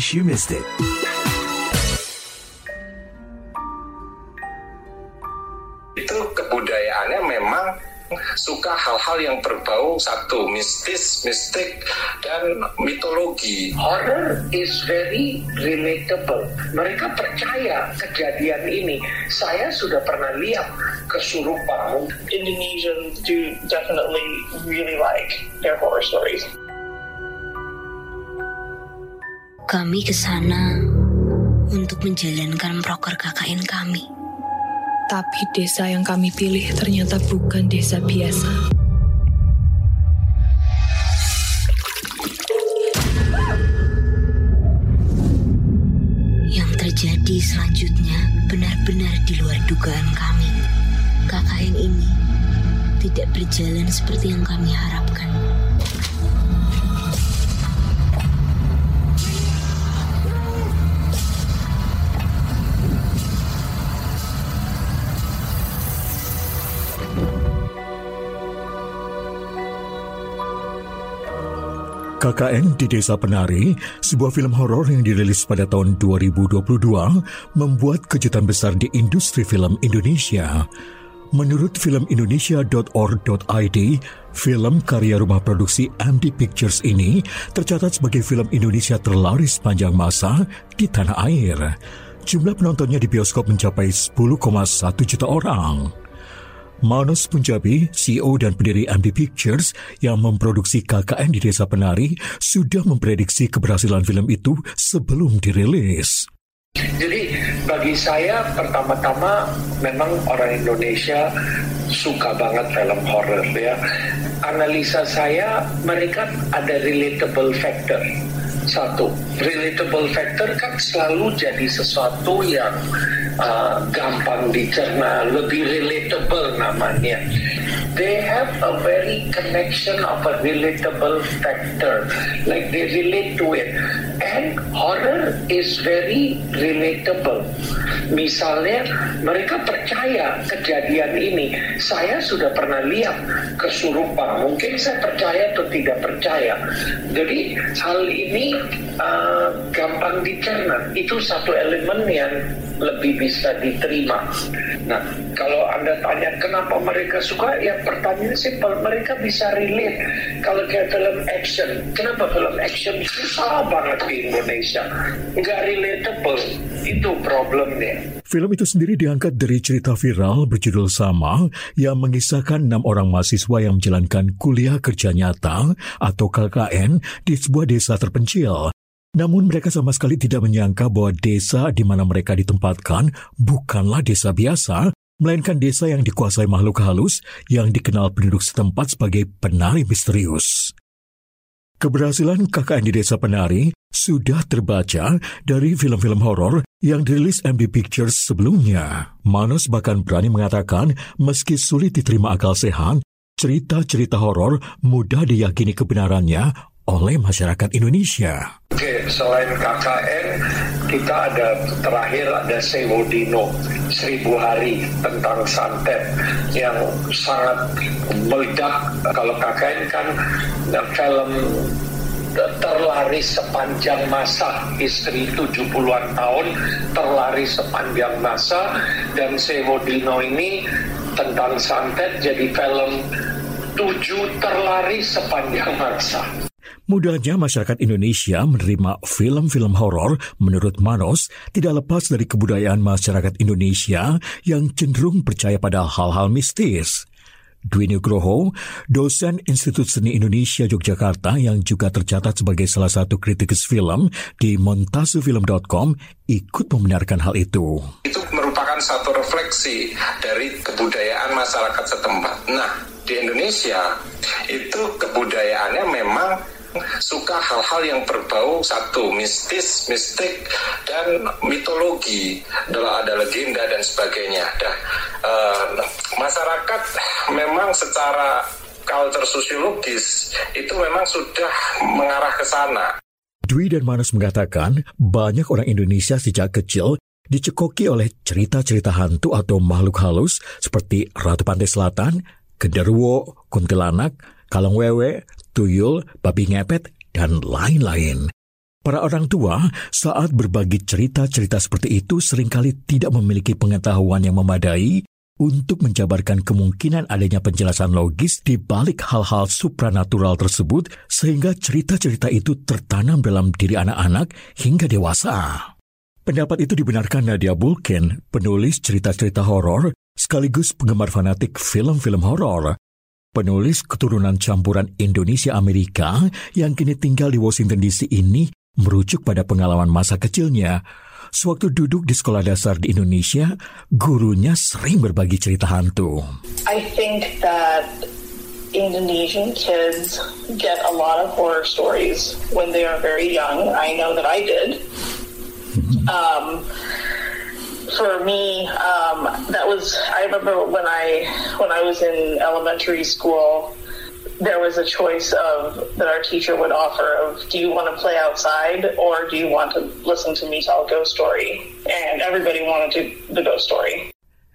case you missed it. Itu kebudayaannya memang suka hal-hal yang berbau satu mistis, mistik dan mitologi. Horror is very relatable. Mereka percaya kejadian ini. Saya sudah pernah lihat kesurupan. Indonesians do definitely really like their horror stories. Kami ke sana untuk menjalankan proker KKN kami. Tapi desa yang kami pilih ternyata bukan desa biasa. Yang terjadi selanjutnya benar-benar di luar dugaan kami. KKN ini tidak berjalan seperti yang kami harapkan. KKN di Desa Penari, sebuah film horor yang dirilis pada tahun 2022, membuat kejutan besar di industri film Indonesia. Menurut filmindonesia.org.id, film karya rumah produksi MD Pictures ini tercatat sebagai film Indonesia terlaris panjang masa di tanah air. Jumlah penontonnya di bioskop mencapai 10,1 juta orang. Manos Punjabi, CEO dan pendiri MD Pictures yang memproduksi KKN di Desa Penari, sudah memprediksi keberhasilan film itu sebelum dirilis. Jadi bagi saya pertama-tama memang orang Indonesia suka banget film horror ya. Analisa saya mereka ada relatable factor. Satu, relatable factor kan selalu jadi sesuatu yang uh, gampang dicerna, lebih relatable namanya. They have a very connection of a relatable factor, like they relate to it. And horror is very relatable. Misalnya mereka percaya kejadian ini. Saya sudah pernah lihat kesurupan. Mungkin saya percaya atau tidak percaya. Jadi hal ini uh, gampang dicerna. Itu satu elemen yang lebih bisa diterima. Nah, kalau Anda tanya kenapa mereka suka, ya pertanyaan simpel, mereka bisa relate. Kalau kayak film action, kenapa film action susah banget di Indonesia? Nggak relatable, itu problemnya. Film itu sendiri diangkat dari cerita viral berjudul sama yang mengisahkan enam orang mahasiswa yang menjalankan kuliah kerja nyata atau KKN di sebuah desa terpencil. Namun mereka sama sekali tidak menyangka bahwa desa di mana mereka ditempatkan bukanlah desa biasa, melainkan desa yang dikuasai makhluk halus yang dikenal penduduk setempat sebagai penari misterius. Keberhasilan KKN di Desa Penari sudah terbaca dari film-film horor yang dirilis MB Pictures sebelumnya. Manos bahkan berani mengatakan meski sulit diterima akal sehat, cerita-cerita horor mudah diyakini kebenarannya oleh masyarakat Indonesia. Oke, selain KKN, kita ada terakhir ada Sewodino, Seribu Hari tentang santet yang sangat meledak. Kalau KKN kan film terlaris sepanjang masa istri 70-an tahun terlaris sepanjang masa dan Sewodino ini tentang santet jadi film tujuh terlaris sepanjang masa. Mudahnya masyarakat Indonesia menerima film-film horor menurut Manos tidak lepas dari kebudayaan masyarakat Indonesia yang cenderung percaya pada hal-hal mistis. Dwi Nugroho, dosen Institut Seni Indonesia Yogyakarta yang juga tercatat sebagai salah satu kritikus film di montasefilm.com ikut membenarkan hal itu. Itu merupakan satu refleksi dari kebudayaan masyarakat setempat. Nah, di Indonesia itu kebudayaannya memang suka hal-hal yang berbau satu mistis, mistik dan mitologi, adalah ada legenda dan sebagainya. Dah uh, masyarakat memang secara culture sosiologis itu memang sudah mengarah ke sana. Dwi dan Manas mengatakan banyak orang Indonesia sejak kecil dicekoki oleh cerita-cerita hantu atau makhluk halus seperti Ratu Pantai Selatan, genderuwo, kuntilanak, kalong wewe, tuyul, babi ngepet, dan lain-lain. Para orang tua saat berbagi cerita-cerita seperti itu sering kali tidak memiliki pengetahuan yang memadai untuk menjabarkan kemungkinan adanya penjelasan logis di balik hal-hal supranatural tersebut sehingga cerita-cerita itu tertanam dalam diri anak-anak hingga dewasa. Pendapat itu dibenarkan Nadia Bulkin, penulis cerita-cerita horor sekaligus penggemar fanatik film-film horor penulis keturunan campuran Indonesia-Amerika yang kini tinggal di Washington DC ini merujuk pada pengalaman masa kecilnya. Sewaktu duduk di sekolah dasar di Indonesia, gurunya sering berbagi cerita hantu. I think that Indonesian kids get a lot of horror stories when they are very young. I know that I did. Um, for me, um, that was I remember when I when I was in elementary school there was a choice of that our teacher would offer of do you want to play outside or do you want to listen to me tell a ghost story? And everybody wanted to the ghost story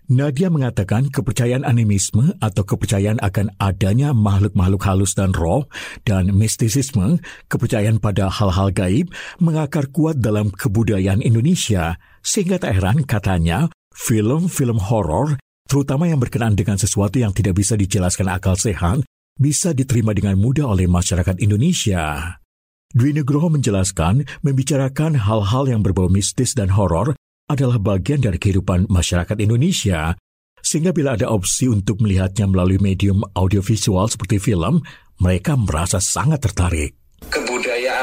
Nadia mengatakan kepercayaan animisme atau kepercayaan akan adanya makhluk-makhluk halus dan roh dan mistisisme, kepercayaan pada hal-hal gaib, mengakar kuat dalam kebudayaan Indonesia. Sehingga tak heran katanya, film-film horor, terutama yang berkenaan dengan sesuatu yang tidak bisa dijelaskan akal sehat, bisa diterima dengan mudah oleh masyarakat Indonesia. Dwi Nugroho menjelaskan, membicarakan hal-hal yang berbau mistis dan horor adalah bagian dari kehidupan masyarakat Indonesia, sehingga bila ada opsi untuk melihatnya melalui medium audiovisual seperti film, mereka merasa sangat tertarik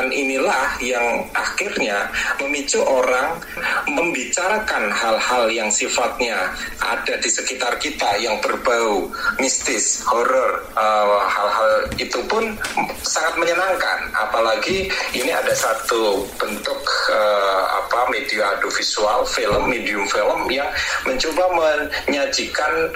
kebudayaan inilah yang akhirnya memicu orang membicarakan hal-hal yang sifatnya ada di sekitar kita yang berbau mistis, horor. Uh, hal-hal itu pun sangat menyenangkan. Apalagi ini ada satu bentuk uh, apa media audiovisual film, medium film yang mencoba menyajikan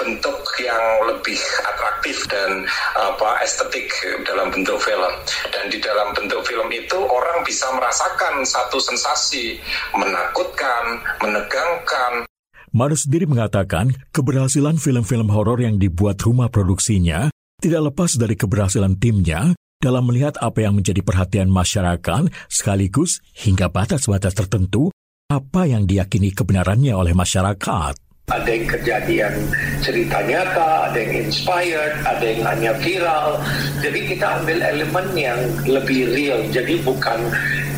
bentuk yang lebih atraktif dan apa estetik dalam bentuk film dan di dalam bentuk film itu orang bisa merasakan satu sensasi menakutkan, menegangkan. Marus sendiri mengatakan keberhasilan film-film horor yang dibuat rumah produksinya tidak lepas dari keberhasilan timnya dalam melihat apa yang menjadi perhatian masyarakat sekaligus hingga batas-batas tertentu apa yang diyakini kebenarannya oleh masyarakat ada yang kejadian cerita nyata, ada yang inspired, ada yang hanya viral. Jadi kita ambil elemen yang lebih real. Jadi bukan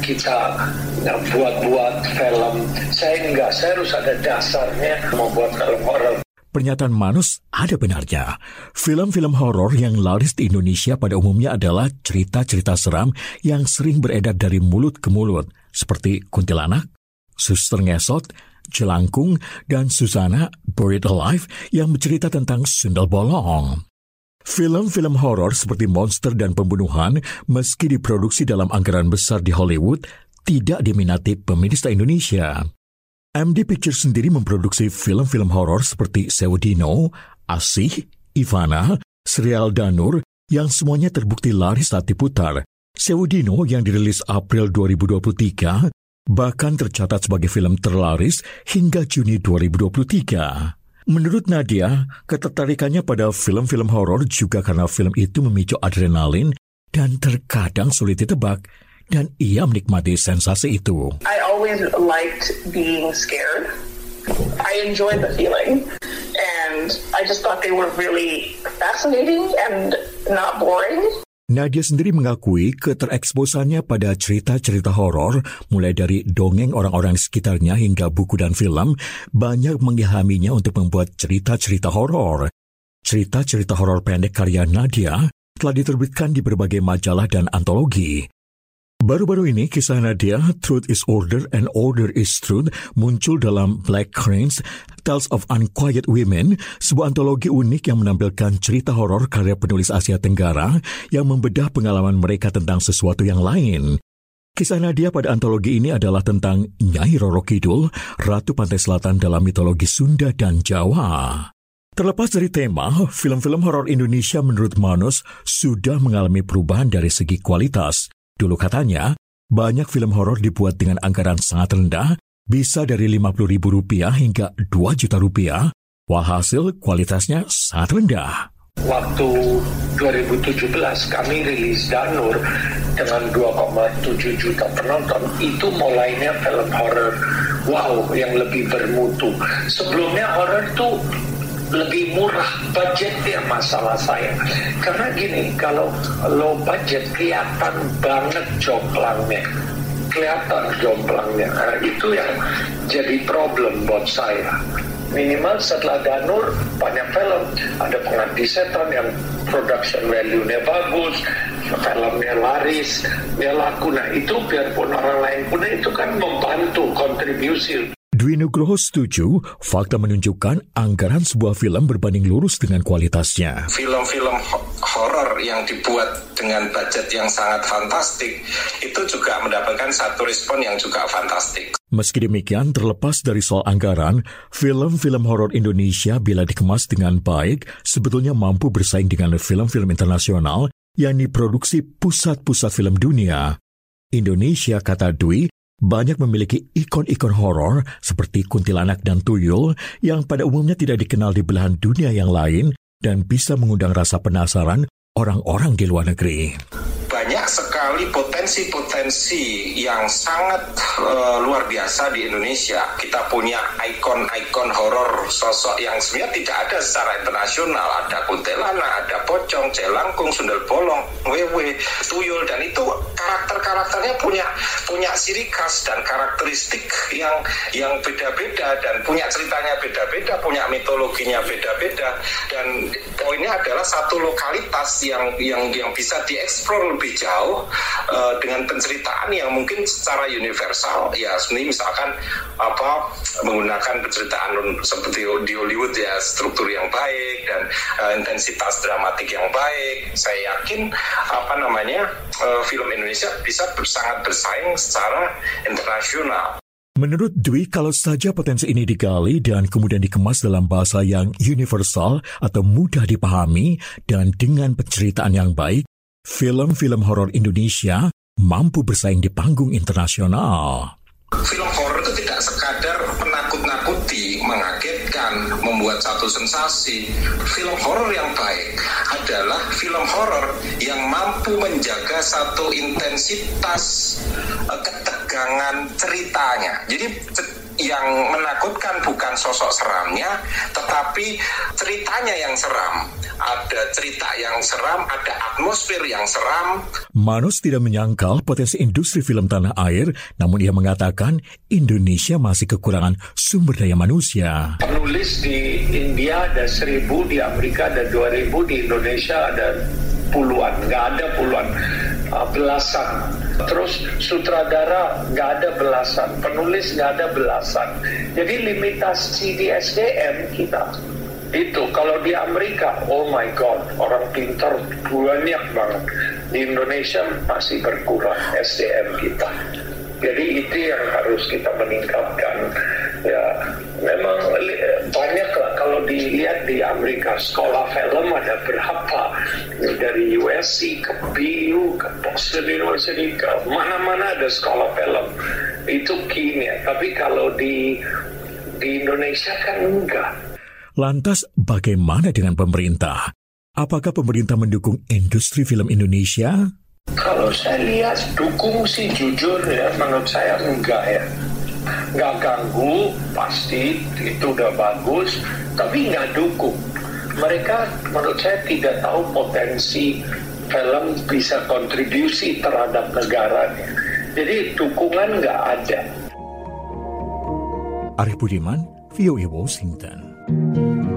kita buat-buat film. Saya enggak, saya harus ada dasarnya membuat film horor. Pernyataan Manus ada benarnya. Film-film horor yang laris di Indonesia pada umumnya adalah cerita-cerita seram yang sering beredar dari mulut ke mulut, seperti kuntilanak, suster ngesot, Jelangkung, dan Susana Buried Alive yang bercerita tentang sundal bolong. Film-film horor seperti monster dan pembunuhan, meski diproduksi dalam anggaran besar di Hollywood, tidak diminati pemirsa Indonesia. MD Pictures sendiri memproduksi film-film horor seperti Sewedino, Asih, Ivana, Serial Danur, yang semuanya terbukti laris saat diputar. Sewedino yang dirilis April 2023 bahkan tercatat sebagai film terlaris hingga Juni 2023. Menurut Nadia, ketertarikannya pada film-film horor juga karena film itu memicu adrenalin dan terkadang sulit ditebak, dan ia menikmati sensasi itu. I always liked being scared. I enjoyed the feeling, and I just thought they were really fascinating and not boring. Nadia sendiri mengakui ketereksposannya pada cerita-cerita horor, mulai dari dongeng orang-orang sekitarnya hingga buku dan film, banyak mengilhaminya untuk membuat cerita-cerita horor. Cerita-cerita horor pendek karya Nadia telah diterbitkan di berbagai majalah dan antologi. Baru-baru ini kisah Nadia, Truth is Order and Order is Truth, muncul dalam Black Cranes, Tales of Unquiet Women, sebuah antologi unik yang menampilkan cerita horor karya penulis Asia Tenggara yang membedah pengalaman mereka tentang sesuatu yang lain. Kisah Nadia pada antologi ini adalah tentang Nyai Roro Kidul, Ratu Pantai Selatan dalam mitologi Sunda dan Jawa. Terlepas dari tema, film-film horor Indonesia menurut Manus sudah mengalami perubahan dari segi kualitas. Dulu katanya, banyak film horor dibuat dengan anggaran sangat rendah, bisa dari Rp50.000 hingga 2 juta rupiah, walhasil kualitasnya sangat rendah. Waktu 2017 kami rilis Danur dengan 2,7 juta penonton. Itu mulainya film horror wow yang lebih bermutu. Sebelumnya horror tuh lebih murah budgetnya masalah saya. Karena gini kalau low budget kelihatan banget jomplangnya. Kelihatan jomplangnya. Nah, itu yang jadi problem buat saya. Minimal setelah Danur banyak film. Ada pengabdi setan yang production value-nya bagus filmnya laris dia laku. Nah itu biarpun orang lain punya itu kan membantu kontribusi Dwi Nugroho setuju, fakta menunjukkan anggaran sebuah film berbanding lurus dengan kualitasnya. Film-film horor yang dibuat dengan budget yang sangat fantastik itu juga mendapatkan satu respon yang juga fantastik. Meski demikian, terlepas dari soal anggaran, film-film horor Indonesia bila dikemas dengan baik sebetulnya mampu bersaing dengan film-film internasional yang diproduksi pusat-pusat film dunia. Indonesia, kata Dwi, banyak memiliki ikon-ikon horor seperti kuntilanak dan tuyul yang pada umumnya tidak dikenal di belahan dunia yang lain dan bisa mengundang rasa penasaran orang-orang di luar negeri banyak sekali potensi-potensi yang sangat uh, luar biasa di Indonesia. Kita punya ikon-ikon horor sosok yang sebenarnya tidak ada secara internasional. Ada kuntilanak, ada pocong, celangkung, sundel bolong, wewe, tuyul, dan itu karakter-karakternya punya punya ciri khas dan karakteristik yang yang beda-beda dan punya ceritanya beda-beda, punya mitologinya beda-beda. Dan poinnya adalah satu lokalitas yang yang yang bisa dieksplor lebih jauh uh, dengan penceritaan yang mungkin secara universal ya sebenarnya misalkan apa menggunakan penceritaan seperti di Hollywood ya struktur yang baik dan uh, intensitas dramatik yang baik. Saya yakin apa namanya uh, film Indonesia bisa sangat bersaing secara internasional. Menurut Dwi, kalau saja potensi ini digali dan kemudian dikemas dalam bahasa yang universal atau mudah dipahami dan dengan penceritaan yang baik, film-film horor Indonesia mampu bersaing di panggung internasional. Film horor itu tidak sekadar menakut-nakuti, mengagetkan, membuat satu sensasi. Film horor yang baik adalah film horor yang mampu menjaga satu intensitas uh, ketegangan ceritanya. Jadi yang menakutkan bukan sosok seramnya, tetapi ceritanya yang seram ada cerita yang seram, ada atmosfer yang seram. Manus tidak menyangkal potensi industri film tanah air, namun ia mengatakan Indonesia masih kekurangan sumber daya manusia. Penulis di India ada seribu, di Amerika ada dua ribu, di Indonesia ada puluhan, nggak ada puluhan, uh, belasan. Terus sutradara nggak ada belasan, penulis nggak ada belasan. Jadi limitasi di SDM kita itu kalau di Amerika oh my god orang pintar banyak banget. Di Indonesia masih berkurang SDM kita. Jadi itu yang harus kita meningkatkan. Ya memang banyak lah. Kalau dilihat di Amerika sekolah film ada berapa? Dari USC ke BU ke Boston University ke mana-mana ada sekolah film. Itu kimia tapi kalau di di Indonesia kan enggak Lantas bagaimana dengan pemerintah? Apakah pemerintah mendukung industri film Indonesia? Kalau saya lihat dukung sih jujur ya, menurut saya enggak ya. Enggak ganggu, pasti itu udah bagus, tapi enggak dukung. Mereka menurut saya tidak tahu potensi film bisa kontribusi terhadap negaranya. Jadi dukungan nggak ada. Arif Budiman, VOA Washington. Thank you.